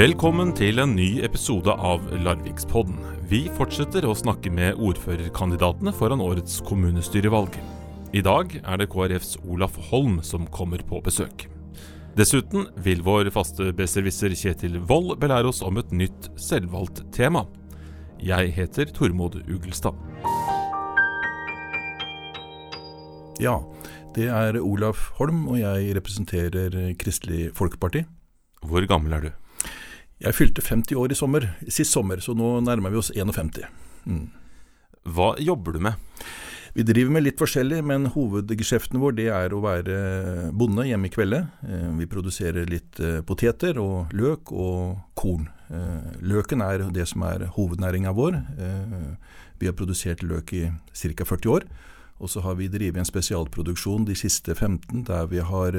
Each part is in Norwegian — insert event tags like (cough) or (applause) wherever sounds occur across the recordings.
Velkommen til en ny episode av Larvikspodden. Vi fortsetter å snakke med ordførerkandidatene foran årets kommunestyrevalg. I dag er det KrFs Olaf Holm som kommer på besøk. Dessuten vil vår faste besserwisser Kjetil Wold belære oss om et nytt selvvalgt tema. Jeg heter Tormod Ugelstad. Ja, det er Olaf Holm, og jeg representerer Kristelig Folkeparti. Hvor gammel er du? Jeg fylte 50 år i sommer, sist sommer, så nå nærmer vi oss 51. Mm. Hva jobber du med? Vi driver med litt forskjellig, men hovedgeskjeften vår det er å være bonde hjemme i kvelde. Eh, vi produserer litt eh, poteter og løk og korn. Eh, løken er det som er hovednæringa vår. Vi har produsert løk i ca. 40 år. Og så har vi drevet en spesialproduksjon de siste 15 der vi har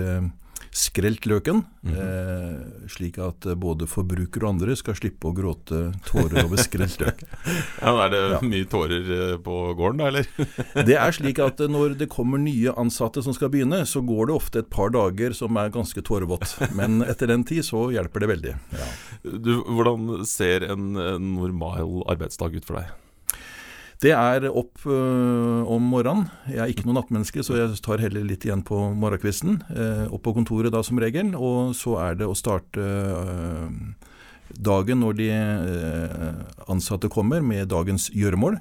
skrelt løken, mm -hmm. eh, slik at både forbrukere og andre skal slippe å gråte tårer over skrelt løk. (laughs) ja, Er det ja. mye tårer eh, på gården da, eller? (laughs) det er slik at når det kommer nye ansatte som skal begynne, så går det ofte et par dager som er ganske tårevått. Men etter den tid så hjelper det veldig. Ja. Du, hvordan ser en normal arbeidsdag ut for deg? Det er opp øh, om morgenen. Jeg er ikke noe nattmenneske, så jeg tar heller litt igjen på morgenkvisten. Øh, opp på kontoret da som regel. Og så er det å starte øh, dagen når de ansatte kommer med dagens gjøremål.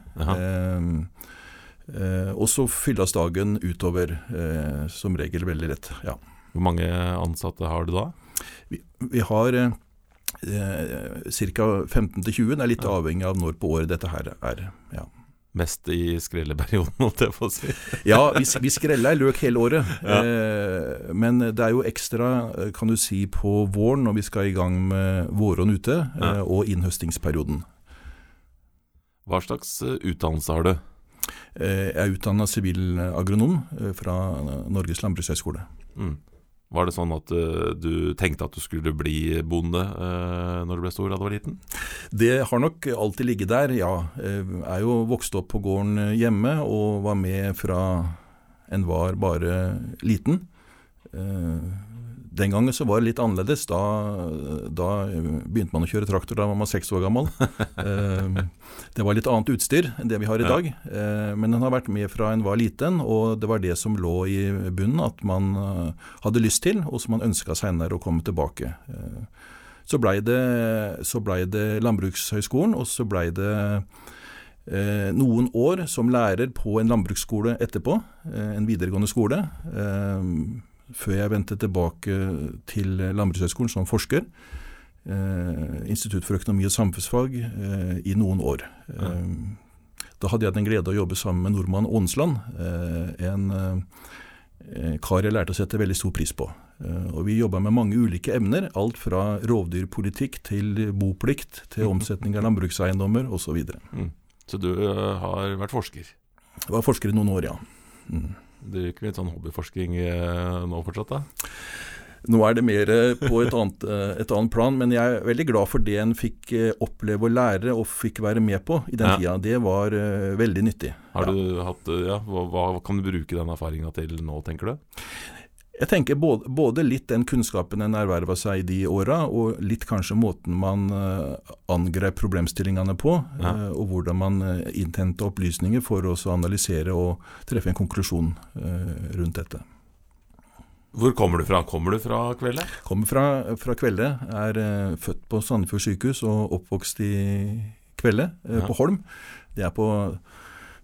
og så fylles dagen utover, som regel veldig lett. Ja. Hvor mange ansatte har du da? Vi, vi har eh, ca. 15-20. Det er litt avhengig av når på året dette her er. ja mest i skrelleperioden, (laughs) holdt jeg på å si. ja, vi, vi skreller løk hele året. Ja. Eh, men det er jo ekstra, kan du si, på våren når vi skal i gang med våronn ute, ja. eh, og innhøstingsperioden. Hva slags eh, utdannelse har du? Eh, jeg er utdanna sivilagronom eh, fra Norges landbrukshøgskole. Mm. Var det sånn at uh, du tenkte at du skulle bli bonde uh, når du ble stor da du var liten? Det har nok alltid ligget der, ja. Jeg er jo vokst opp på gården hjemme og var med fra en var bare liten. Uh, den gangen så var det litt annerledes. Da, da, begynte man å kjøre traktor da man var seks år gammel. (laughs) Eh, det var litt annet utstyr enn det vi har i dag. Eh, men den har vært med fra en var liten, og det var det som lå i bunnen at man eh, hadde lyst til, og som man ønska seinere å komme tilbake. Så blei det, ble det Landbrukshøgskolen, og så blei det noen år som lærer på en landbruksskole etterpå, en videregående skole før jeg vendte tilbake til Landbrukshøgskolen som forsker. Eh, Institutt for økonomi og samfunnsfag eh, i noen år. Ja. Eh, da hadde jeg den glede å jobbe sammen med nordmann Aansland, eh, en eh, kar jeg lærte å sette veldig stor pris på. Eh, og Vi jobba med mange ulike emner, alt fra rovdyrpolitikk til boplikt, til omsetning av landbrukseiendommer osv. Så, mm. så du har vært forsker? Jeg var forsker i noen år, ja. Mm. Driver ikke litt sånn hobbyforsking eh, nå fortsatt, da? Nå er det mer eh, på et annet, eh, et annet, plan, men jeg er veldig glad for det en fikk oppleve og lære og fikk være med på i den ja. tida. Det var veldig nyttig. Har du hatt, ja, hva, hva, kan du bruke den erfaringa til nå, tenker du? Jeg tenker både, både, litt den kunnskapen en erverva seg i de åra, og litt kanskje måten man uh, angrep problemstillingene på, ja. uh, og hvordan man uh, innhenta opplysninger for å analysere og treffe en konklusjon rundt dette. Hvor kommer du fra? Kommer du fra Kvelde? Kommer fra, fra Kvelde. Er født på Sandefjord sykehus og oppvokst i Kvelde, ja. på Holm. Det er på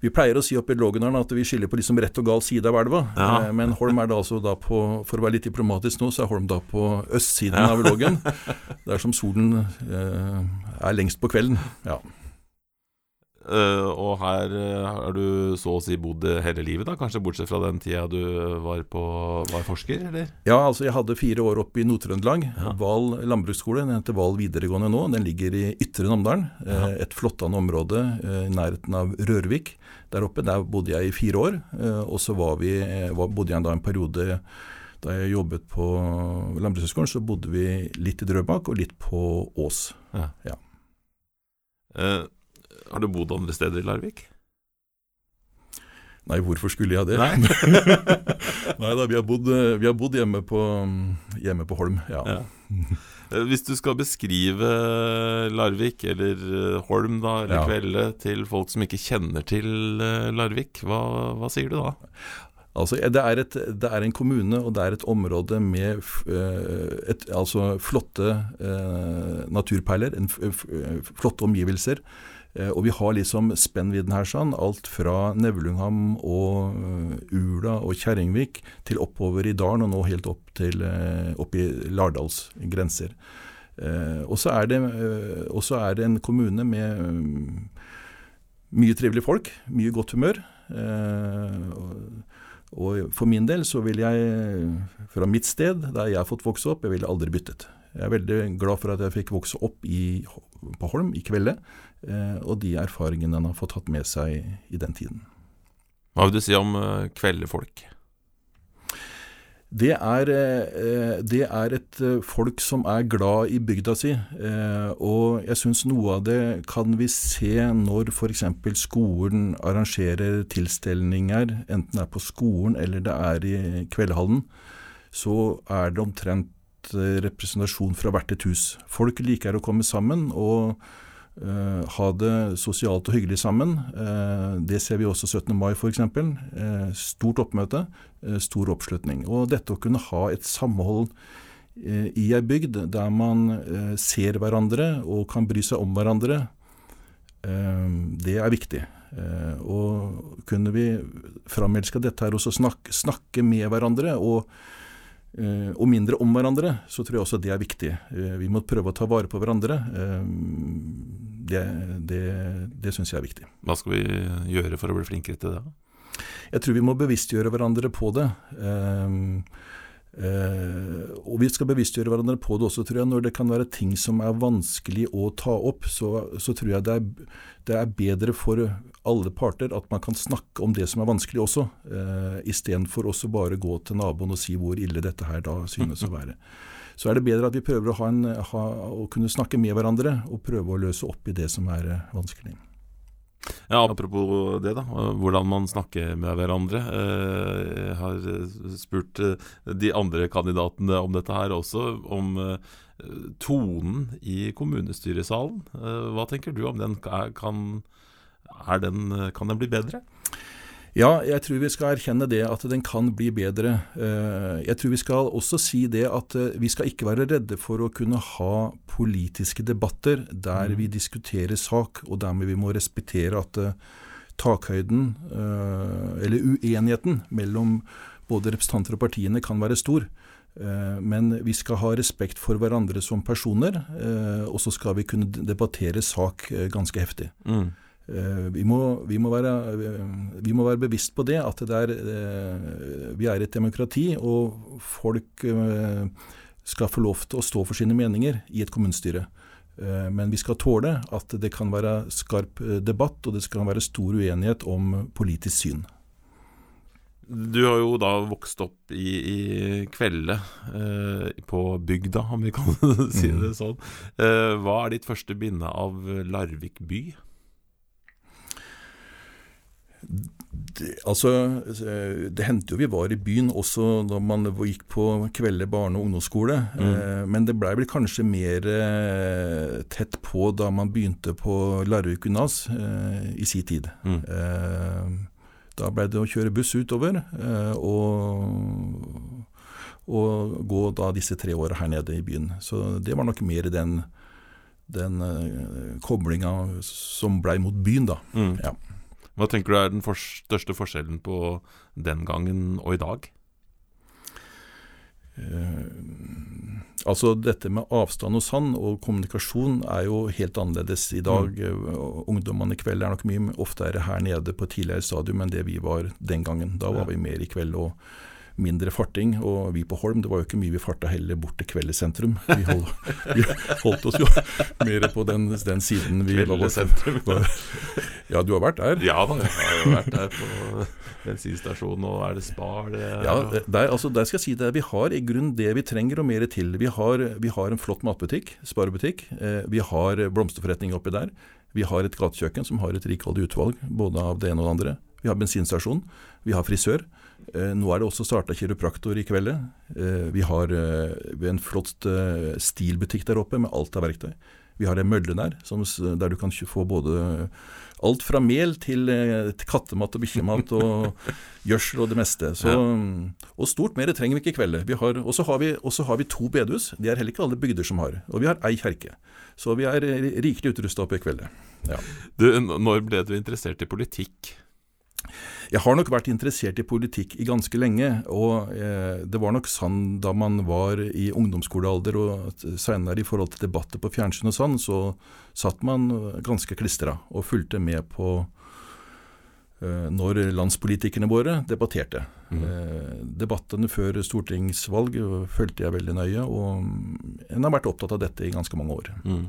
vi pleier å si oppe i Lågendalen at vi skiller på liksom rett og gal side av elva. Ja. Eh, men Holm er da altså da på For å være litt diplomatisk nå, så er Holm da på østsiden ja. av Lågen. Der som solen eh, er lengst på kvelden. Ja. Uh, og her uh, har du så å si bodd hele livet, da? Kanskje bortsett fra den tida du var, på, var forsker, eller? Ja, altså jeg hadde fire år oppe i Nord-Trøndelag. Ja. Val landbruksskole, den heter Val videregående nå. Den ligger i Ytre Namdalen. Ja. Uh, et flottende område i nærheten av Rørvik. Der oppe, der bodde jeg i fire år. og så var var, bodde jeg da en periode da jeg jobbet på Landbrukshøgskolen, så bodde vi litt i Drøbak og litt på Ås. Ja. ja. Har du bodd andre steder i Larvik? Nei, hvorfor skulle jeg det? Nei, (laughs) Nei da, vi har, bodd, vi har bodd, hjemme, på, hjemme på Holm, ja. ja. Eh, hvis du skal beskrive Larvik, eller eh, Holm da, eller ja. Kvelde, til folk som ikke kjenner til Larvik, hva, hva sier du da? Altså, det, er et, det, er en kommune og det er et område med et, altså flotte eh, naturperler, en, flotte omgivelser. Eh, og vi har liksom spennvidden her sånn, alt fra Nevlungham og uh, Ula og Kjerringvik til oppover i dalen, og nå helt opp til uh, opp i Lardals grenser. Og så er, er, det en kommune med um, mye trivelige folk, mye godt humør. Og for min del så vil jeg, fra mitt sted, der jeg har fått vokse opp, jeg ville aldri byttet. Jeg er veldig glad for at jeg fikk vokse opp i, på Holm, i Kvelde, eh, og de erfaringene en har fått tatt med seg i den tiden. Hva vil du si om eh, kveldefolk? Det er, eh, det er, et folk som er glad i bygda si. Og jeg syns noe av det kan vi se når f.eks. skolen arrangerer tilstelninger, enten det er på skolen eller det er i kveldehallen. Så er det omtrent Eh, representasjon fra hvert et hus. Folk liker å komme sammen og uh, ha det sosialt og hyggelig sammen. Uh, det ser vi også 17. mai f.eks. Uh, stort oppmøte, uh, stor oppslutning. Og dette å kunne ha et samhold i ei bygd der man ser hverandre og kan bry seg om hverandre, det er viktig. og kunne vi framelska dette her også snakke, snakke med hverandre og og mindre om hverandre, så tror jeg også det er viktig. Eh, vi må prøve å ta vare på hverandre. Eh, det, det, det syns jeg er viktig. Hva skal vi gjøre for å bli flinkere til det? Jeg tror vi må bevisstgjøre hverandre på det. Uh, og vi skal bevisstgjøre hverandre på det også, tror jeg. Når det kan være ting som er vanskelig å ta opp, så, så tror jeg det er, det er, bedre for alle parter at man kan snakke om det som er vanskelig også, uh, istedenfor også bare gå til naboen og si hvor ille dette her da synes å være. (laughs) Så er det bedre at vi prøver å, en, ha, å kunne snakke med hverandre og prøve å løse opp i det som er uh, vanskelig. Ja, Apropos det, da. Hvordan man snakker med hverandre. Eh, jeg har spurt eh, de andre kandidatene om dette her også, om eh, tonen i kommunestyresalen. Hva tenker du om den? Kan, den, kan den bli bedre? Ja, jeg tror vi skal erkjenne det at den kan bli bedre. Eh, jeg tror vi skal også si det at eh, vi skal ikke være redde for å kunne ha politiske debatter der vi mm. diskuterer sak, og dermed vi må respektere at eh, takhøyden, eller uenigheten, mellom både representanter og partiene kan være stor. Men vi skal ha respekt for hverandre som personer, og så skal vi kunne debattere sak ganske heftig. Mm. Eh, vi må, vi, må være, vi må, være, bevisst på det, at det er, eh, vi er et demokrati, og folk eh, skal få lov til å stå for sine meninger i et kommunestyre. Men vi skal tåle at det kan være skarp debatt, og det skal være stor uenighet om politisk syn. Du har jo da vokst opp i, i Kvelde, eh, på bygda, om vi kan (laughs) si det mm. sånn. Eh, hva er ditt første binde av Larvik by? Det, altså, det hendte jo vi var i byen også da man gikk på Kvelde barne- og ungdomsskole. Mm. Eh, men det blei vel kanskje mer eh, tett på da man begynte på Larvik gymnas eh, i si tid. Mm. Eh, da blei det å kjøre buss utover eh, og, og, gå da disse tre åra her nede i byen. Så det var nok mer den, den eh, koblinga som blei mot byen, da. Mm. Ja. Hva tenker du er den for største forskjellen på den gangen og i dag? Uh, altså Dette med avstand og sann og kommunikasjon er jo helt annerledes i dag. Mm. Uh, ungdommene i kveld er nok mye oftere her nede på tidligere stadium enn det vi var den gangen. Da var ja. vi mer i kveld. og mindre farting. Og vi på Holm, det var jo ikke mye vi farta heller bort til Kvelde sentrum. Vi, hold, (laughs) vi holdt oss jo mer på den, den siden vi Kvelde sentrum. (laughs) Ja, du har vært der? Ja da, jeg har jo vært der på bensinstasjonen, og er det Spar det er, Ja, der, altså, der skal jeg si det. Vi har i grunnen det vi trenger og mer til. Vi har, vi har en flott matbutikk, sparebutikk. Eh, vi har blomsterforretning oppi der. Vi har et gatekjøkken som har et rikholdig utvalg, både av det ene og det andre. Vi har bensinstasjon, vi har frisør. Eh, nå er det også starta kiropraktor i kveld. Eh, vi har eh, en flott stilbutikk der oppe med alt av verktøy. Vi har en mølle der som, der du kan få både alt fra mel til, til kattemat og bikkjemat og (laughs) gjødsel og det meste. Så, og stort mer trenger vi ikke i kveld. Og så har, har, vi to bedehus. Det er heller ikke alle bygder som har. Og vi har ei kjerke. Så vi er rikelig utrusta oppe i kveld. Ja. Du, når ble du interessert i politikk? Jeg har nok vært interessert i politikk i ganske lenge. Og eh, det var nok sånn da man var i ungdomsskolealder og senere i forhold til debatter på fjernsyn og sånn, så satt man ganske klistra og fulgte med på eh, når landspolitikerne våre debatterte. Mm. Eh, debattene før stortingsvalg fulgte jeg veldig nøye, og en har vært opptatt av dette i ganske mange år. Mm.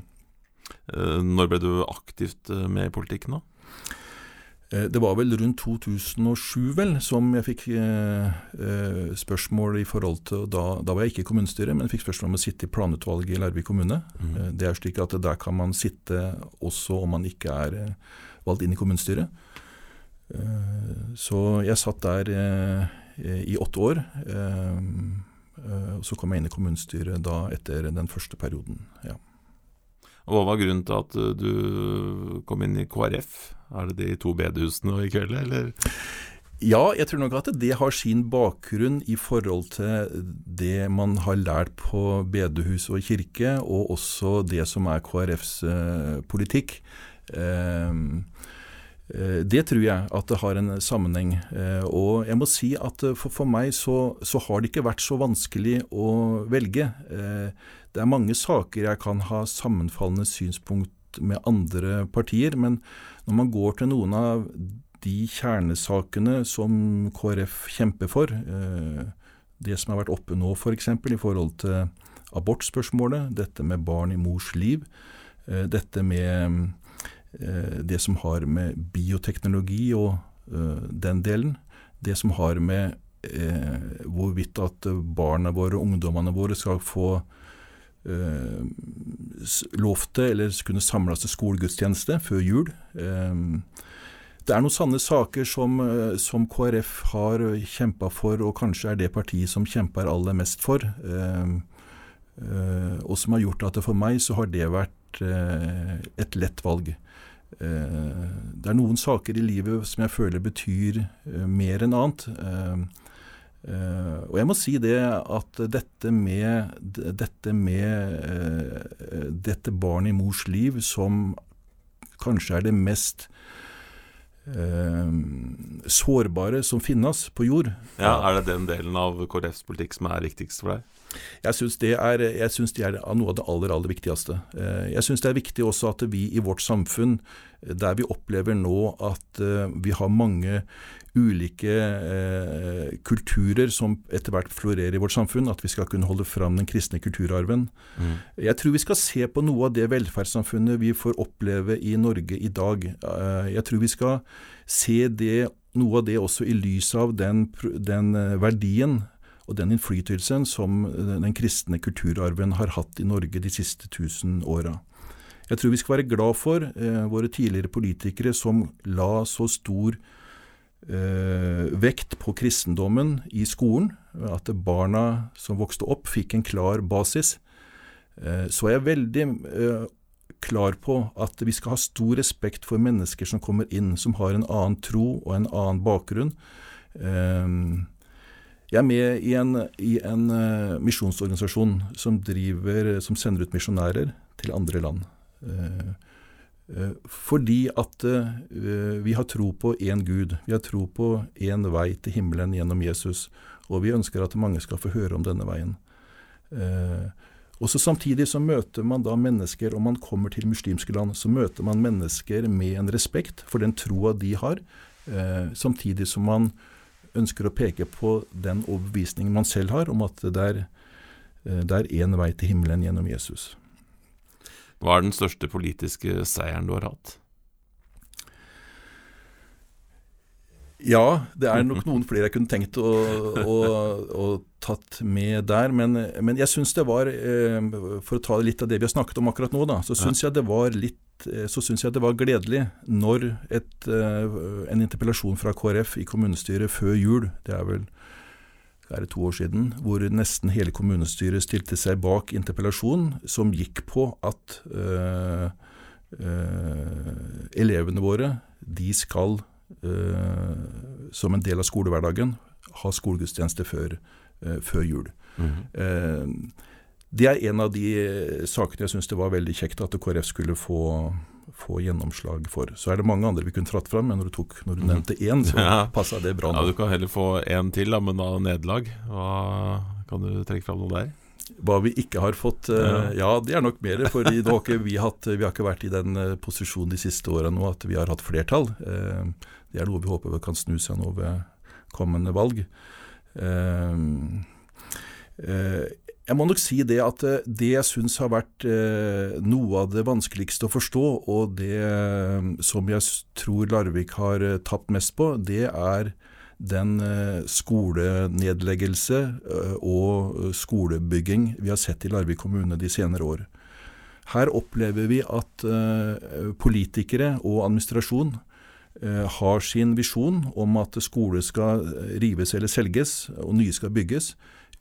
Eh, når ble du aktivt med i politikken da? Eh, det var vel rundt 2007 vel, som jeg fikk eh, eh, spørsmål i forhold til da, da, var jeg ikke i kommunestyret, men fikk spørsmål om å sitte i planutvalget i Larvik kommune. Mm. Eh, det er slik at der kan man sitte også om man ikke er valgt inn i kommunestyret. Eh, så jeg satt der i åtte år. så kom jeg inn i kommunestyret da etter den første perioden. ja. Og Hva var grunnen til at du kom inn i KrF? Er det de to bedehusene i kveld, eller? Ja, jeg tror nok at det har sin bakgrunn i forhold til det man har lært på bedehus og kirke, og også det som er KrFs eh, politikk. Ehm, eh, det tror jeg at det har en sammenheng. Eh, og jeg må si at for meg så, så, har det ikke vært så vanskelig å velge. Det er mange saker jeg kan ha sammenfallende synspunkt med andre partier, men når man går til noen av de kjernesakene som KrF kjemper for, eh, det som har vært oppe nå f.eks. For eksempel, i forhold til abortspørsmålet, dette med barn i mors liv, eh, dette med eh, det som har med bioteknologi og den delen, det som har med hvorvidt at barna våre og ungdommene våre skal få eh, lovte eller kunne samles til skolegudstjeneste før jul. Eh, det er noen sanne saker som, eh, som KrF har kjempa for, og kanskje er det partiet som kjemper aller mest for. Eh, eh, og som har gjort at det for meg så har det vært et lett valg. det er noen saker i livet som jeg føler betyr mer enn annet. Uh, og jeg må si det at dette med, dette med uh, dette barnet i mors liv, som kanskje er det mest uh, sårbare som finnes på jord Ja, Er det den delen av KrFs politikk som er viktigst for deg? Jeg syns det, det, er noe av det aller, aller viktigste. Jeg syns det er viktig også at vi i vårt samfunn, der vi opplever nå at vi har mange ulike eh, kulturer som etter hvert florerer i vårt samfunn, at vi skal kunne holde fram den kristne kulturarven. Mm. Jeg tror vi skal se på noe av det velferdssamfunnet vi får oppleve i Norge i dag. Eh, jeg tror vi skal se det, noe av det også i lys av den, den eh, verdien og den innflytelsen som eh, den kristne kulturarven har hatt i Norge de siste tusen åra. Jeg tror vi skal være glad for eh, våre tidligere politikere som la så stor eh, vekt på kristendommen i skolen. At barna som vokste opp, fikk en klar basis. Eh, så er jeg veldig eh, klar på at vi skal ha stor respekt for mennesker som kommer inn, som har en annen tro og en annen bakgrunn. Eh, jeg er med i en, i en misjonsorganisasjon som, driver, som sender ut misjonærer til andre land. Eh, fordi at eh, vi har tro på én Gud. Vi har tro på én vei til himmelen gjennom Jesus. Og vi ønsker at mange skal få høre om denne veien. Og også Samtidig så møter man da mennesker, om man kommer til muslimske land, så møter man mennesker med en respekt for den troa de har, samtidig som man ønsker å peke på den overbevisningen man selv har, om at det er én vei til himmelen gjennom Jesus. Hva er den største politiske seieren du har hatt? Ja, det er nok noen flere jeg kunne tenkt å, å, å tatt med der. Men, men jeg syns det var, eh, for å ta litt av det vi har snakket om akkurat nå, da, så syns jeg syns jeg det var gledelig når et, en interpellasjon fra KrF i kommunestyret før jul, det er vel er det to år siden, hvor nesten hele kommunestyret stilte seg bak interpellasjonen som gikk på at øh, øh, elevene våre de skal øh, som en del av skolehverdagen ha skolegudstjeneste før, før jul. Mm -hmm. Det er en av de sakene jeg syns det var veldig kjekt at KrF skulle få, få, gjennomslag for. Så er det mange andre vi kunne tratt fram, men når du, tok, når du mm. nevnte én, så (laughs) ja. passa det bra. Nå. Ja, Du kan heller få én til, da, men da nederlag. Kan du trekke fram noe der? Hva vi ikke har fått uh, Ja, det er nok mer. For vi, vi, har ikke vært i den uh, posisjonen de siste åra nå at vi har hatt flertall. Uh, det er noe vi håper vi kan snu seg nå ved kommende valg. Jeg må nok si det at eh, det jeg syns har vært eh, noe av det vanskeligste å forstå, og det eh, som jeg tror Larvik har tapt mest på, det er den skolenedleggelse og skolebygging vi har sett i Larvik kommune de senere år. Her opplever vi at politikere og administrasjon har sin visjon om at skole skal rives eller selges, og nye skal bygges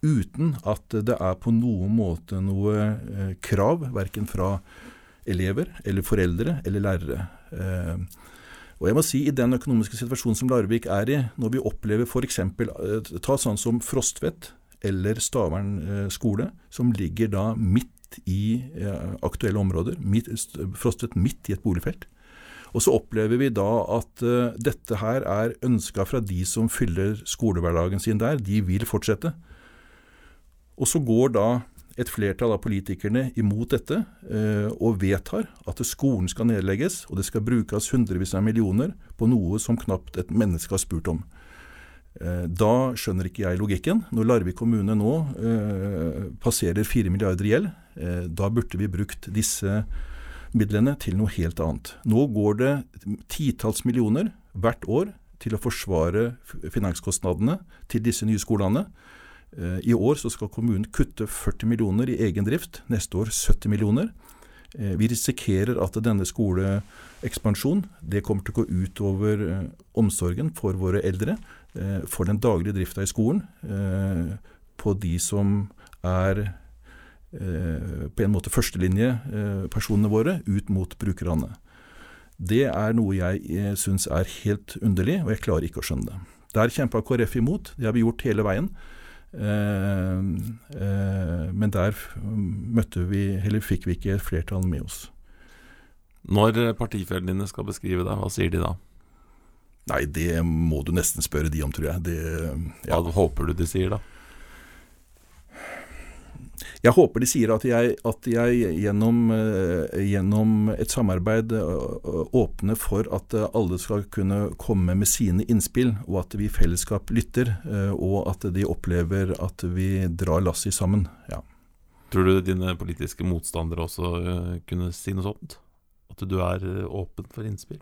uten at det er på noen måte noe eh, krav, verken fra elever eller foreldre eller lærere. Eh, og jeg må si I den økonomiske situasjonen som Larvik er i, når vi opplever f.eks. Eh, ta sånn som Frostvedt eller Stavern skole, som ligger da midt i aktuelle områder, midt, Frostvedt midt i et boligfelt. Og så opplever vi da at dette her er ønska fra de som fyller skolehverdagen sin der. De vil fortsette. Og så går da et flertall av politikerne imot dette eh, og vedtar at skolen skal nedlegges, og det skal brukes hundrevis av millioner på noe som knapt et menneske har spurt om. Eh, da skjønner ikke jeg logikken. Når Larvik kommune nå eh, passerer 4 milliarder i gjeld, eh, da burde vi brukt disse midlene til noe helt annet. Nå går det titalls millioner hvert år til å forsvare finanskostnadene til disse nye skolene. Eh, I år så skal kommunen kutte 40 millioner i egen drift, neste år 70 millioner. Eh, vi risikerer at denne skoleekspansjonen det kommer til å gå utover over omsorgen for våre eldre, for den daglige drifta i skolen, på de som er på en måte førstelinjepersonene våre ut mot brukerne. Det er noe jeg syns er helt underlig, og jeg klarer ikke å skjønne det. Der kjempa KrF imot, det har vi gjort hele veien. Eh, eh, men der møtte vi, eller fikk vi ikke et flertall med oss. Når partifellene dine skal beskrive deg, hva sier de da? Nei, det må du nesten spørre de om, tror jeg. Det, ja. Hva håper du de sier da? Jeg håper de sier at jeg, at jeg gjennom, uh, gjennom, et samarbeid uh, åpner for at uh, alle skal kunne komme med sine innspill, og at vi i fellesskap lytter, og at de opplever at vi drar lasset sammen. Ja. Tror du dine politiske motstandere også kunne si noe sånt? At du er åpen for innspill?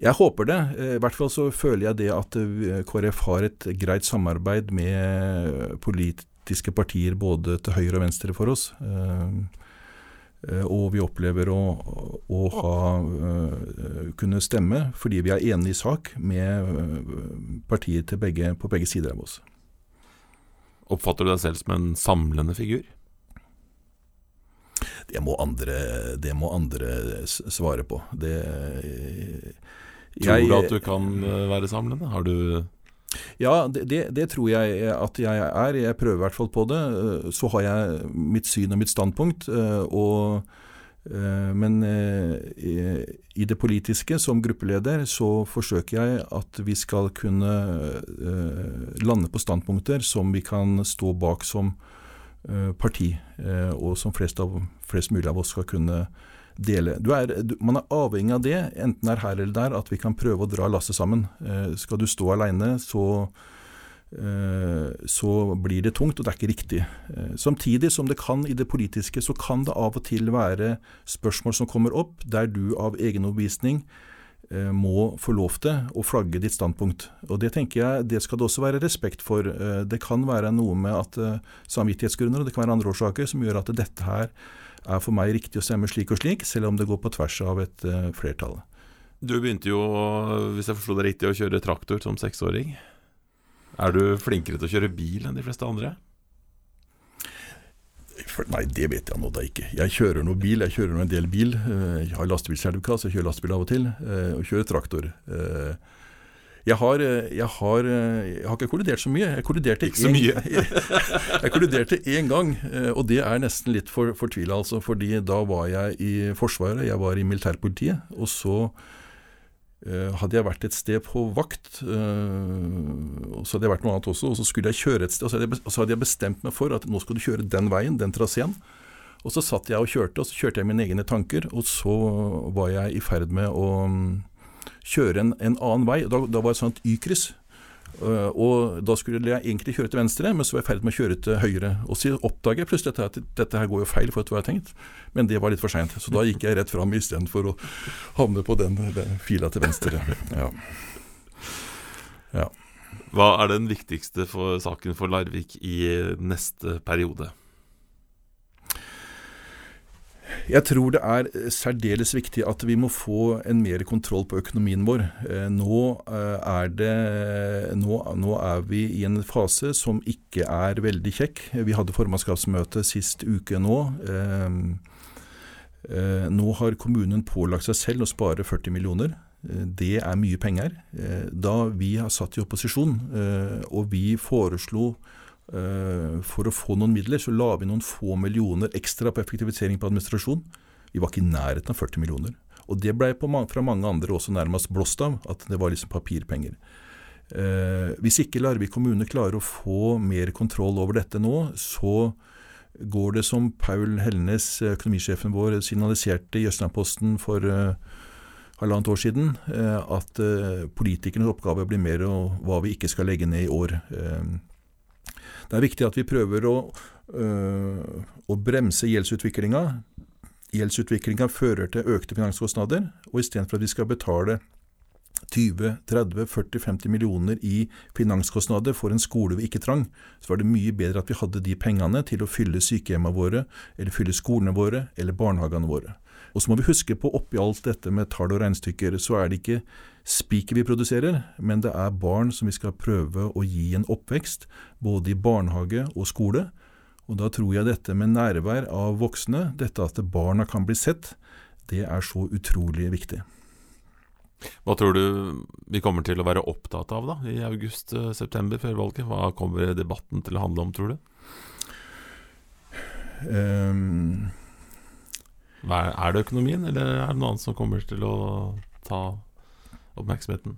Jeg håper det. I hvert fall så føler jeg det at KrF har et greit samarbeid med polit politiske partier både til høyre og venstre for oss. Eh, eh, og vi opplever å, å ha, eh, kunne stemme fordi vi er enige i sak med partier begge, på begge sider av oss. Oppfatter du deg selv som en samlende figur? Det må andre, det må andre svare på. Det, jeg, Tror du at du kan være samlende? Har du ja, det, det, tror jeg at jeg er. Jeg prøver i hvert fall på det. Eh, så har jeg mitt syn og mitt standpunkt. Eh, og, eh, men i det politiske, som gruppeleder, så forsøker jeg at vi skal kunne lande på standpunkter som vi kan stå bak som parti, og som flest, av, flest mulig av oss skal kunne dele. Er, du, man er avhengig av det, enten det er her eller der, at vi kan prøve å dra lasset sammen. Eh, skal du stå alene, så, eh, så blir det tungt, og det er ikke riktig. Eh, samtidig som det kan i det politiske, så kan det av og til være spørsmål som kommer opp, der du av egen overbevisning eh, må få lov til å flagge ditt standpunkt. Og Det tenker jeg, det skal det også være respekt for. Eh, det kan være noe med at eh, samvittighetsgrunner, og det kan være andre årsaker, som gjør at dette her er for meg riktig å stemme slik og slik, selv om det går på tvers av et uh, flertall. Du begynte jo, hvis jeg forsto det riktig, å kjøre traktor som seksåring. Er du flinkere til å kjøre bil enn de fleste andre? Nei, det vet jeg nå da ikke. Jeg kjører noe bil, jeg kjører nå en del bil. Eh, jeg har lastebilsertifikat, så jeg kjører lastebil av og til. Eh, og kjører traktor. Jeg har, jeg, har, jeg har, ikke kollidert så mye. Jeg kolliderte ikke så mye. (laughs) jeg kolliderte én gang, og det er nesten litt for fortvila, altså. Fordi da var jeg i Forsvaret, jeg var i militærpolitiet. Og så uh, hadde jeg vært et sted på vakt, uh, og så hadde jeg vært noe annet også, og så skulle jeg kjøre et sted. Og så hadde jeg, så hadde jeg bestemt meg for at nå skal du kjøre den veien, den traseen. Og så satt jeg og kjørte, og så kjørte jeg mine egne tanker, og så var jeg i ferd med å kjøre en, en annen vei. Da, da var det et sånt Y-kryss. Uh, og Da skulle jeg egentlig kjøre til venstre, men så var jeg ferdig med å kjøre til høyre. Og så oppdager jeg plutselig at dette, her går jo feil, for hva jeg har tenkt. Men det var litt for seint. Så da gikk jeg rett fram istedenfor å havne på den, den, fila til venstre. Ja. ja. Hva er den viktigste for saken for Larvik i neste periode? Jeg tror det er særdeles viktig at vi må få en mer kontroll på økonomien vår. Eh, nå eh, er, det, nå, nå er vi i en fase som ikke er veldig kjekk. Vi hadde formannskapsmøte sist uke nå. Eh, nå har kommunen pålagt seg selv å spare 40 millioner. Det er mye penger. Da vi har satt i opposisjon og vi foreslo Eh, for å få noen midler så la vi noen få millioner ekstra på effektivisering på administrasjon. Vi var ikke i nærheten av 40 millioner. Og det ble fra mange andre også nærmest blåst av, at det var liksom papirpenger. Eh, hvis ikke Larvik kommune klarer å få mer kontroll over dette nå, så går det som Paul Helnes, økonomisjefen vår, signaliserte i Jøstlandposten for uh, halvannet år siden, uh, at uh, politikernes oppgave blir mer og hva vi ikke skal legge ned i år. Uh, det er viktig at vi prøver å, øh, å bremse gjeldsutviklinga. Gjeldsutviklinga fører til økte finanskostnader, og istedenfor at vi skal betale 20-30-40-50 millioner i finanskostnader for en skole vi ikke trang, så var det mye bedre at vi hadde de pengene til å fylle sykehjemmene våre, eller fylle skolene våre, eller barnehagene våre. Og så må vi huske på oppi alt dette med tall og regnestykker, så er det ikke spiker vi produserer, men det er barn som vi skal prøve å gi en oppvekst, både i barnehage og skole. Og da tror jeg dette med nærvær av voksne, dette at barna kan bli sett, det er så utrolig viktig. Hva tror du vi kommer til å være opptatt av da, i august-september før valget? Hva kommer debatten til å handle om, tror du? Um, er det økonomien, eller er det noe annet som kommer til å ta oppmerksomheten?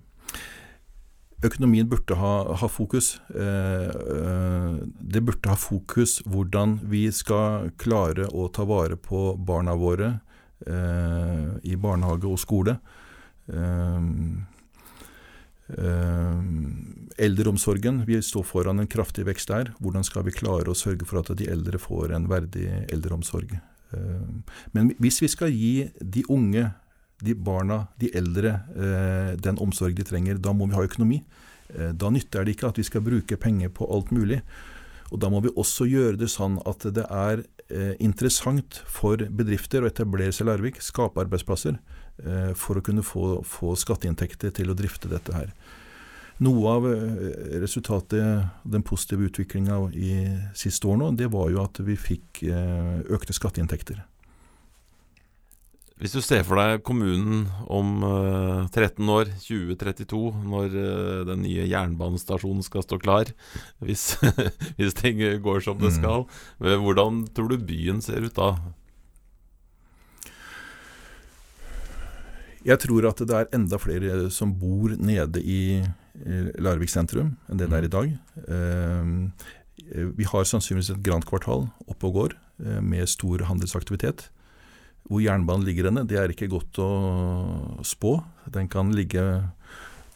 Økonomien burde ha, ha fokus. Eh, eh, det burde ha fokus hvordan vi skal klare å ta vare på barna våre eh, i barnehage og skole. Eldreomsorgen, vi står foran en kraftig vekst der. Hvordan skal vi klare å sørge for at de eldre får en verdig eldreomsorg? Men hvis vi skal gi de unge de barna, de eldre, eh, den omsorg de trenger. Da må vi ha økonomi. Eh, da nytter det ikke at vi skal bruke penger på alt mulig. Og Da må vi også gjøre det sånn at det er eh, interessant for bedrifter å etablere seg i Larvik, skape arbeidsplasser, for å kunne få, få skatteinntekter til å drifte dette her. Noe av resultatet, den positive utviklinga i siste år nå, det var jo at vi fikk økte skatteinntekter. Hvis du ser for deg kommunen om uh, eh, 13 år, 2032, når uh, den nye jernbanestasjonen skal stå klar, (laughs) hvis, hvis ting går som det mm. skal, mm. hvordan tror du byen ser ut da? Jeg tror at det er enda flere som bor nede i Larvik sentrum enn det det er i dag. Vi har sannsynligvis et grant kvartal oppe og går med stor handelsaktivitet. Hvor jernbanen ligger henne, det er ikke godt å spå. Den kan ligge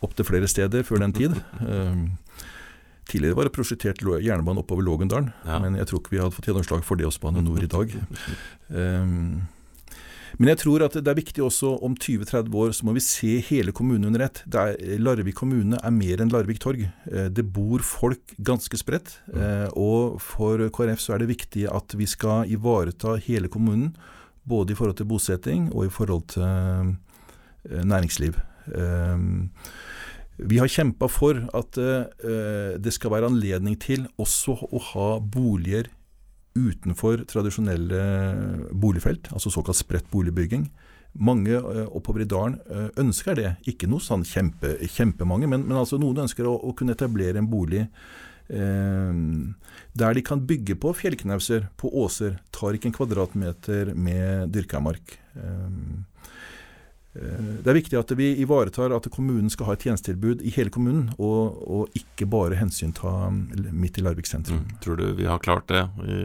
opptil flere steder før den tid. Um, tidligere var det prosjektert jernbane oppover Lågendalen, ja. men jeg tror ikke vi hadde fått gjennomslag for det hos Bane Nor i dag. Um, Men jeg tror at det er viktig også om 20-30 år så må vi se hele kommunen under ett. Larvik kommune er mer enn Larvik torg. Eh, det bor folk ganske spredt. Eh, og for KrF så er det viktig at vi skal ivareta hele kommunen. Både i forhold til bosetting og i forhold til eh, næringsliv. Vi har kjempa for at det skal være anledning til også å ha boliger utenfor tradisjonelle boligfelt, altså såkalt spredt boligbygging. Mange oppover i dalen ønsker det. Ikke noe sånn kjempe, kjempemange, men, men altså noen ønsker å, å, kunne etablere en bolig der de kan bygge på fjellknauser, på åser. Tar ikke en kvadratmeter med dyrka mark. Eh, det er viktig at vi ivaretar at kommunen skal ha et tjenestetilbud i hele kommunen, og, og ikke bare hensynta midt i Larvik sentrum. Mm. Tror du vi har klart det i,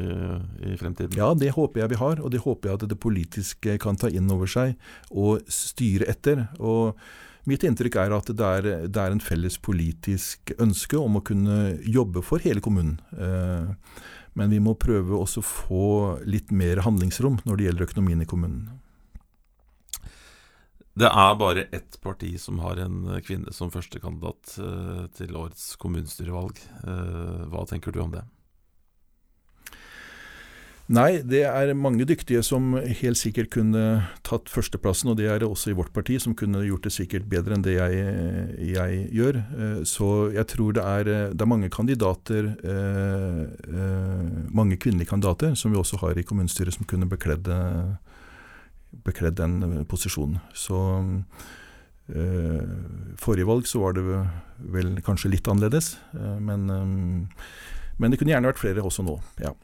i, fremtiden? Ja, det håper jeg vi har. Og det håper jeg at det politiske kan ta inn over seg og styre etter. Og Mitt inntrykk er at det er, det er en felles politisk ønske om å kunne jobbe for hele kommunen. Eh, men vi må prøve også å få litt mer handlingsrom når det gjelder økonomien i kommunen. Det er bare ett parti som har en kvinne som førstekandidat uh, til årets kommunestyrevalg. Uh, hva tenker du om det? Nei, det er mange dyktige som helt sikkert kunne tatt førsteplassen, og det er det også i vårt parti, som kunne gjort det sikkert bedre enn det jeg, jeg gjør. Eh, så jeg tror det er, det er mange kandidater, mange kvinnelige kandidater, som vi også har i kommunestyret, som kunne bekledd bekledd den eh, posisjonen. Så eh, forrige valg så var det vel kanskje litt annerledes, eh, men, eh, men, det kunne gjerne vært flere også nå. ja.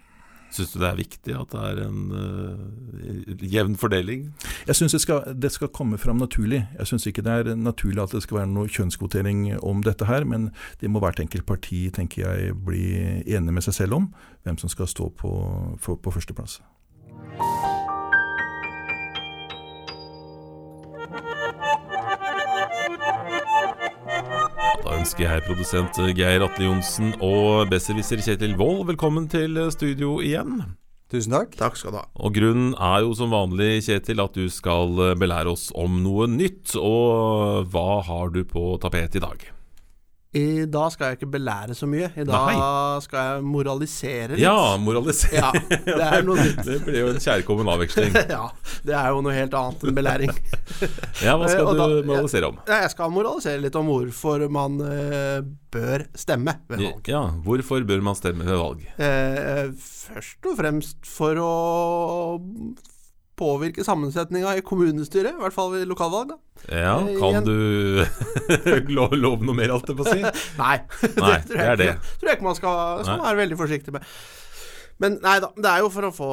Syns du det er viktig at det er en uh, jevn fordeling? Jeg syns det, det, skal komme fram naturlig. Jeg syns ikke det er naturlig at det skal være noe kjønnskvotering om dette her, men det må hvert enkelt parti tenker jeg, bli enig med seg selv om hvem som skal stå på, på, på førsteplass. Ønsker jeg produsent Geir Atle Johnsen og besserwisser Kjetil Wold velkommen til studio igjen. Tusen takk. Takk skal du ha. Og Grunnen er jo som vanlig, Kjetil, at du skal belære oss om noe nytt. Og hva har du på tapetet i dag? I dag skal jeg ikke belære så mye. I dag Nei. skal jeg moralisere litt. Ja, moralisere. Ja, det er noe nytt. (laughs) det blir jo en kjærkommen avveksling. (laughs) ja, det er jo noe helt annet enn belæring. (laughs) ja, hva skal da, du moralisere om? Jeg, jeg skal moralisere litt om hvorfor man uh, bør stemme ved valg. Ja, hvorfor bør man stemme ved valg? Uh, først og fremst for å påvirke sammensetninga i kommunestyret, i hvert fall ved lokalvalg. da. Ja, eh, kan du (laughs) love noe mer, alt det på å si? (laughs) (laughs) nei, nei, det, tror jeg, det det. tror jeg ikke man skal, skal være veldig forsiktig med. Men nei da, det er jo for å få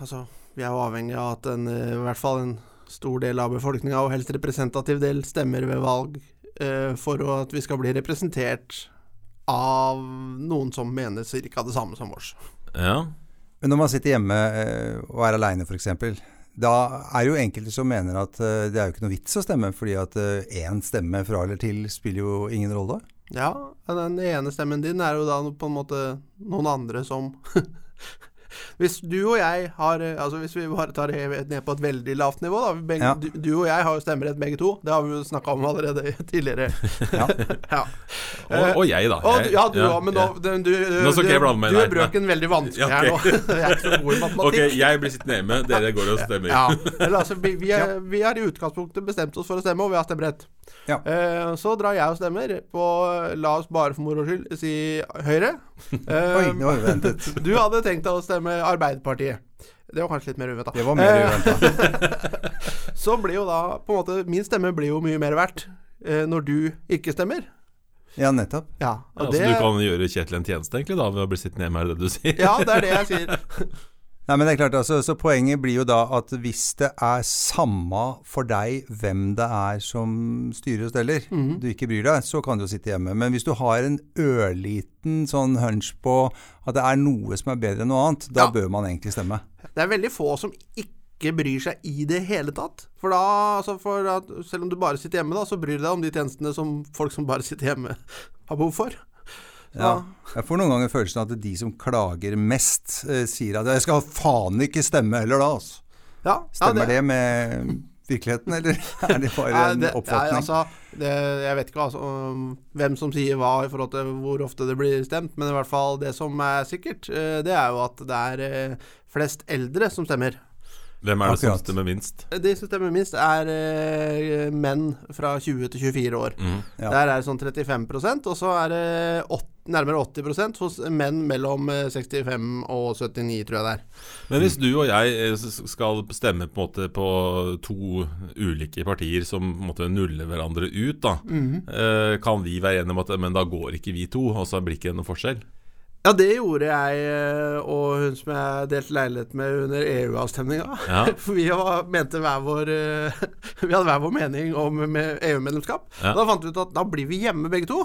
Altså, vi er jo avhengig av at en, i hvert fall en stor del av befolkninga, og helst representativ del, stemmer ved valg uh, for at vi skal bli representert av noen som mener cirka det samme som oss. Ja. Men når man sitter hjemme eh, og er aleine f.eks., da er jo enkelte som mener at eh, det er jo ikke noe vits å stemme, fordi at én eh, stemme fra eller til spiller jo ingen rolle. Ja, den ene stemmen din er jo da på en måte noen andre som (laughs) Hvis du og jeg har eh, Altså Hvis vi bare tar det ned på et veldig lavt nivå, da. Begge, ja. du, du, og jeg har jo stemmerett begge to. Det har vi jo snakka om allerede (laughs) tidligere. ja. (laughs) ja. Og, og, jeg, da. Jeg, ja, du òg, men nå du, du, nå skal ikke jeg blande meg Du er brøken veldig vanskelig okay. her nå. (laughs) jeg er ikke så god i matematikk. Ok, jeg blir sittende hjemme, dere går og stemmer. ja. Eller, altså, vi, vi, er, vi har i utgangspunktet bestemt oss for å stemme, og vi har stemmerett. Ja. Eh, så drar jeg og stemmer på La oss bare for moro skyld si Høyre. (laughs) Eh, Oi, det var uventet. (laughs) Du hadde tenkt å stemme Arbeiderpartiet. Det var kanskje litt mer uventa. Det var mer eh, uventa. (laughs) så blir jo da på en måte Min stemme blir jo mye mer verdt eh, når du ikke stemmer. Ja, nettopp. Ja, ja, det... Du kan gjøre Kjetil en tjeneste egentlig da ved å bli sittende hjemme, er det det du sier? ja, det er det jeg sier. Nei, men det er klart, altså, så Poenget blir jo da at hvis det er samme for deg hvem det er som styrer og steller, mm -hmm. du ikke bryr deg, så kan du jo sitte hjemme. Men hvis du har en ørliten sånn hunch på at det er noe som er bedre enn noe annet, da ja. bør man egentlig stemme. Det er veldig få som ikke bryr seg i det hele tatt. For da, altså for at, selv om du bare sitter hjemme, da, så bryr du deg om de tjenestene som folk som bare sitter hjemme, (laughs) har behov for. Ja. Jeg får noen ganger følelsen av at de som klager mest, eh, sier at 'jeg skal faen ikke stemme heller', da. Altså. Ja, Stemmer det med virkeligheten, eller (laughs) er det bare en det, oppfatning? Ja, altså, det, jeg vet ikke altså, hvem som sier hva i forhold til hvor ofte det blir stemt, men i hvert fall det som er sikkert, eh, det er jo at det er eh, flest eldre som stemmer. Hvem er det som stemmer minst? De som stemmer minst, er eh, menn fra 20 til 24 år. Mm. Ja. Der er det sånn 35% og så er det 8, nærmere 80 hos menn mellom eh, 65 og 79, tror jeg det er. Men hvis du og jeg eh, skal stemme på, en måte på to ulike partier som på en måte nuller hverandre ut, da, eh, kan vi være enige om at men da går ikke vi to, og så blir det ikke noen forskjell? Ja, det gjorde jeg eh, og hun som jeg delte leilighet med under EU-avstemninga. Ja. (laughs) For vi var, mente hver vår eh, (laughs) Vi hadde hver vår mening om med EU-medlemskap. Ja. Da fant vi ut at da blir vi hjemme begge to.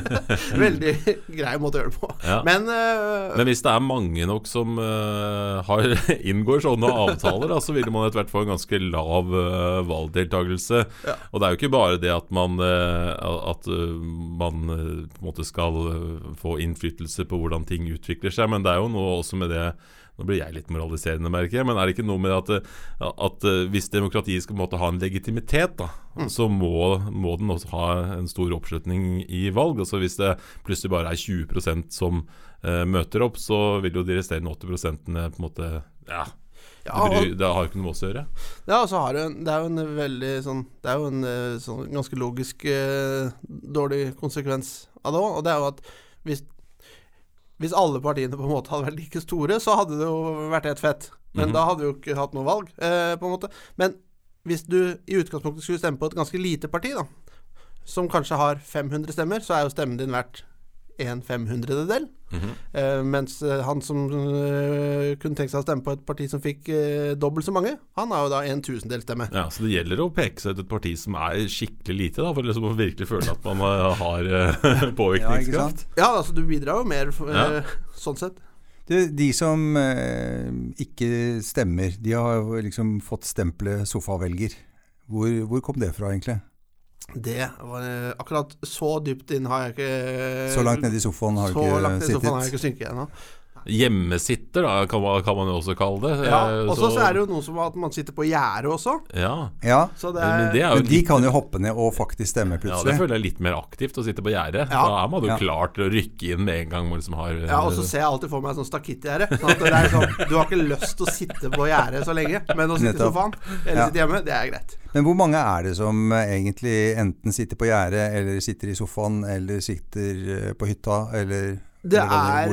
(laughs) Veldig grei måte å gjøre det på. Ja. Men, uh, Men hvis det er mange nok som uh, har, (laughs) inngår sånne avtaler, da, så vil man etter hvert få en ganske lav uh, valgdeltakelse. Ja. Og det er jo ikke bare det at man, eh, at, eh, man eh, på en måte skal eh, få innflytelse på hvordan ting utvikler seg, men det er jo noe også med det nå blir jeg litt moraliserende, merker jeg, men er det ikke noe med at, eh, at eh, hvis demokratiet skal en ha en legitimitet, da, så må, må den også ha en stor oppslutning i valg. Altså Hvis det plutselig bare er 20% som uh, møter opp, så vil jo de resterende 80% på en måte Ja, ja, og, det har jo ikke noe med oss å gjøre. ja, og så har en- det er jo en veldig sånn Det er jo en sånn ganske logisk eh, dårlig konsekvens av det òg, og det er jo at hvis hvis alle partiene på en måte hadde vært like store, så hadde det jo vært helt fett. Men Mhm. da hadde vi jo ikke hatt noe valg, eh, på en måte. Men hvis du i utgangspunktet skulle stemme på et ganske lite parti, da, som kanskje har 500 stemmer, så er jo stemmen din verdt en femhundrededel. -hmm. uh, mens eh, han som uh, kunne tenkt seg å stemme på et parti som fikk uh, dobbelt så mange, han har jo da en tusendel stemme. Ja, Så det gjelder å peke seg ut et parti som er skikkelig lite, da, for liksom å virkelig føle at man har (laughs) Ja, påvirkningskraft. sant? Ja, altså du bidrar jo mer Ja. sånn sett. De, de som ikke stemmer, de har liksom fått stempelet sofavelger. Hvor, hvor kom det fra, egentlig? Det var eh, akkurat så dypt inn har jeg ikke Så langt nede i sofaen har du Så langt ned i sofaen har jeg ikke synket ennå. Hjemmesitter, da, kan man, kan man jo også kalle det. Ja, Eh, og så er det jo noe som at man sitter på gjerdet også. Ja, Ja, Så det men det er jo men de litt kan jo hoppe ned og faktisk stemme plutselig. Ja, det føler jeg er litt mer aktivt å sitte på gjerdet. Ja. Da er man jo Ja. klar til å rykke inn med en gang man liksom har ja, og så ser jeg alltid for meg sånn stakittgjerde. Sånn det sånn, du har ikke lyst til å sitte på gjerdet så lenge, men å sitte i sofaen eller Ja. sitte hjemme, det er greit. Men hvor mange er det som egentlig enten sitter på gjerdet, eller sitter i sofaen, eller sitter eh, på hytta, eller Det er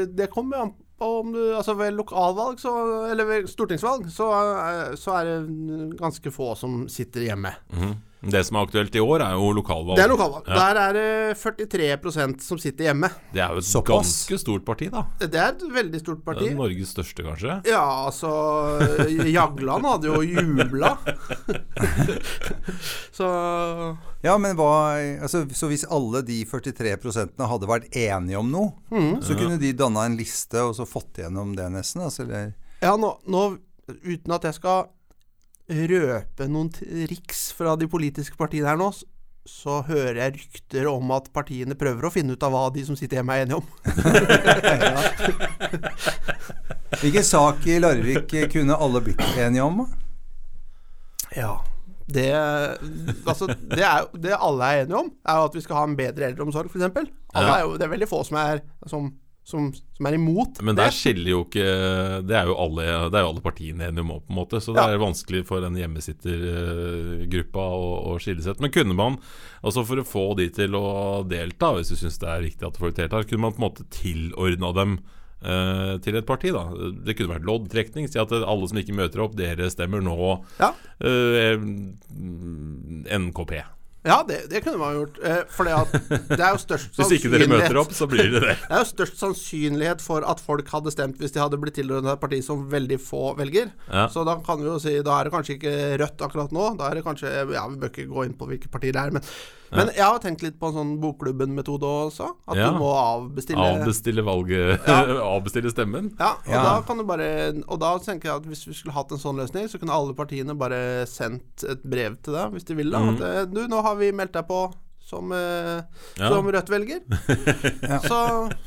eh, Det kommer an på om du Altså ved lokalvalg, så Eller ved stortingsvalg, så, er- så er det ganske få som sitter hjemme. Mhm. Det som er aktuelt i år, er jo lokalvalg. Det er lokalvalg. Ja. Der er det 43% som sitter hjemme. Det er jo et Såpass. ganske stort parti, da. Det er et veldig stort parti. Det er Norges største, kanskje. Ja, altså Jagland hadde jo jubla. (laughs) så Ja, men hva altså, Så hvis alle de 43 hadde vært enige om noe, mm. så kunne de danna en liste og så fått igjennom det, nesten? Altså, eller Ja, nå, nå Uten at jeg skal røpe noen triks fra de politiske partiene her nå, så hører jeg rykter om at partiene prøver å finne ut av hva de som sitter hjemme er enige om. (laughs) Hvilken sak i Larvik kunne alle blitt enige om? Ja. Det Altså, det, er, det alle er enige om, er at vi skal ha en bedre eldreomsorg, f.eks. Ja. det er veldig få som er, som, som, som er imot Men der det. skiller jo ikke Det er jo alle, det er jo alle partiene enige om, på en måte. Så det Ja. er vanskelig for den hjemmesittergruppa å, å skille seg ut. Men kunne man, altså for å få de til å delta, hvis du syns det er riktig at folk deltar, kunne man på en måte tilordna dem eh, til et parti, da. Det kunne vært loddtrekning. Si at alle som ikke møter opp, dere stemmer nå Ja. eh, NKP. Ja, det, det kunne man gjort. Eh, for det, det er jo størst (laughs) Hvis ikke dere sannsynlighet- møter opp, så blir det det. (laughs) Det er jo størst sannsynlighet for at folk hadde stemt hvis de hadde blitt tilhørende et parti som veldig få velger. Ja. Så da kan vi jo si Da er det kanskje ikke Rødt akkurat nå. Da er det kanskje Ja, vi bør ikke gå inn på hvilke partier det er, men, men jeg har tenkt litt på en sånn Bokklubben-metode også. At Ja. du må avbestille Avbestille valget. (laughs) (laughs) Avbestille stemmen. Ja, og da kan du bare Og da tenker jeg at hvis vi skulle hatt en sånn løsning, så kunne alle partiene bare sendt et brev til deg hvis de ville. Mm. At eh, du, nå har vi meldt deg på som, eh, Ja. som Rødt velger. (laughs) så,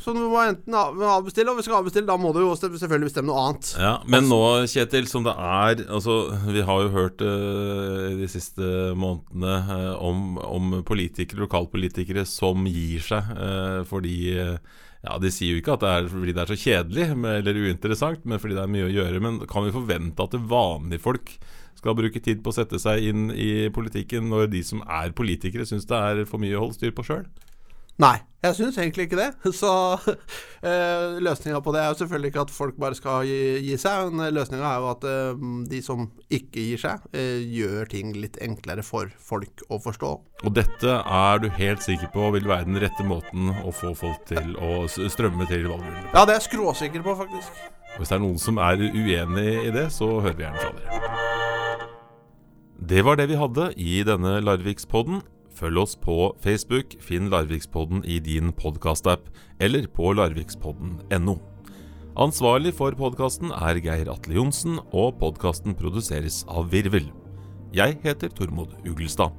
så du må enten avbestille, og hvis du skal avbestille, da må du jo selvfølgelig bestemme noe annet. Ja, Men nå, Kjetil, som det er Altså, Vi har jo hørt eh, de siste månedene eh, om, om politikere, lokalpolitikere som gir seg eh, fordi Ja, De sier jo ikke at det er fordi det er så kjedelig eller uinteressant, men fordi det er mye å gjøre. Men kan vi forvente at det vanlige folk skal bruke tid på å sette seg inn i politikken når de som er politikere, syns det er for mye å holde styr på sjøl? Nei, jeg syns egentlig ikke det. (laughs) Så øh, løsninga på det er jo selvfølgelig ikke at folk bare skal gi, gi seg. Men løsninga er jo at øh, de som ikke gir seg, øh, gjør ting litt enklere for folk å forstå. Og dette er du helt sikker på vil være den rette måten å få folk til å strømme til valgurnene. Ja, det er jeg skråsikker på, faktisk. Hvis det er noen som er uenig i det, så hører vi gjerne fra dere. Det var det vi hadde i denne Larvikspodden. Følg oss på Facebook, finn Larvikspodden i din podkastapp, eller på larvikspodden.no. Ansvarlig for podkasten er Geir Atle Johnsen, og podkasten produseres av Virvel. Jeg heter Tormod Ugelstad.